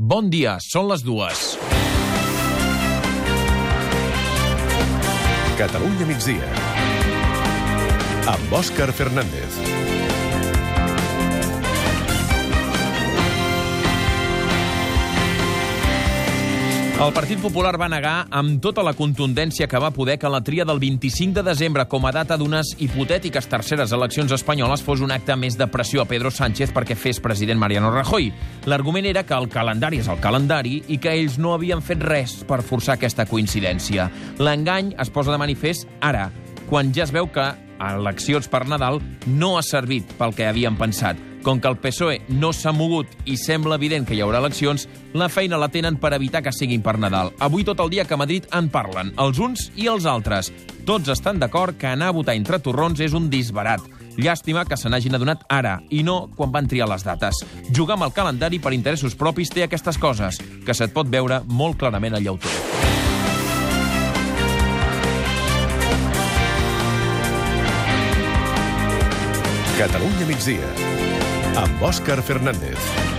Bon dia, són les dues. Catalunya migdia. Amb Òscar Fernández. El Partit Popular va negar amb tota la contundència que va poder que la tria del 25 de desembre com a data d'unes hipotètiques terceres eleccions espanyoles fos un acte més de pressió a Pedro Sánchez perquè fes president Mariano Rajoy. L'argument era que el calendari és el calendari i que ells no havien fet res per forçar aquesta coincidència. L'engany es posa de manifest ara, quan ja es veu que eleccions per Nadal no ha servit pel que havien pensat. Com que el PSOE no s'ha mogut i sembla evident que hi haurà eleccions, la feina la tenen per evitar que siguin per Nadal. Avui tot el dia que a Madrid en parlen, els uns i els altres. Tots estan d'acord que anar a votar entre torrons és un disbarat. Llàstima que se n'hagin adonat ara i no quan van triar les dates. Jugar amb el calendari per interessos propis té aquestes coses, que se't pot veure molt clarament al llautó. Catalunya migdia. Amb Òscar Fernández.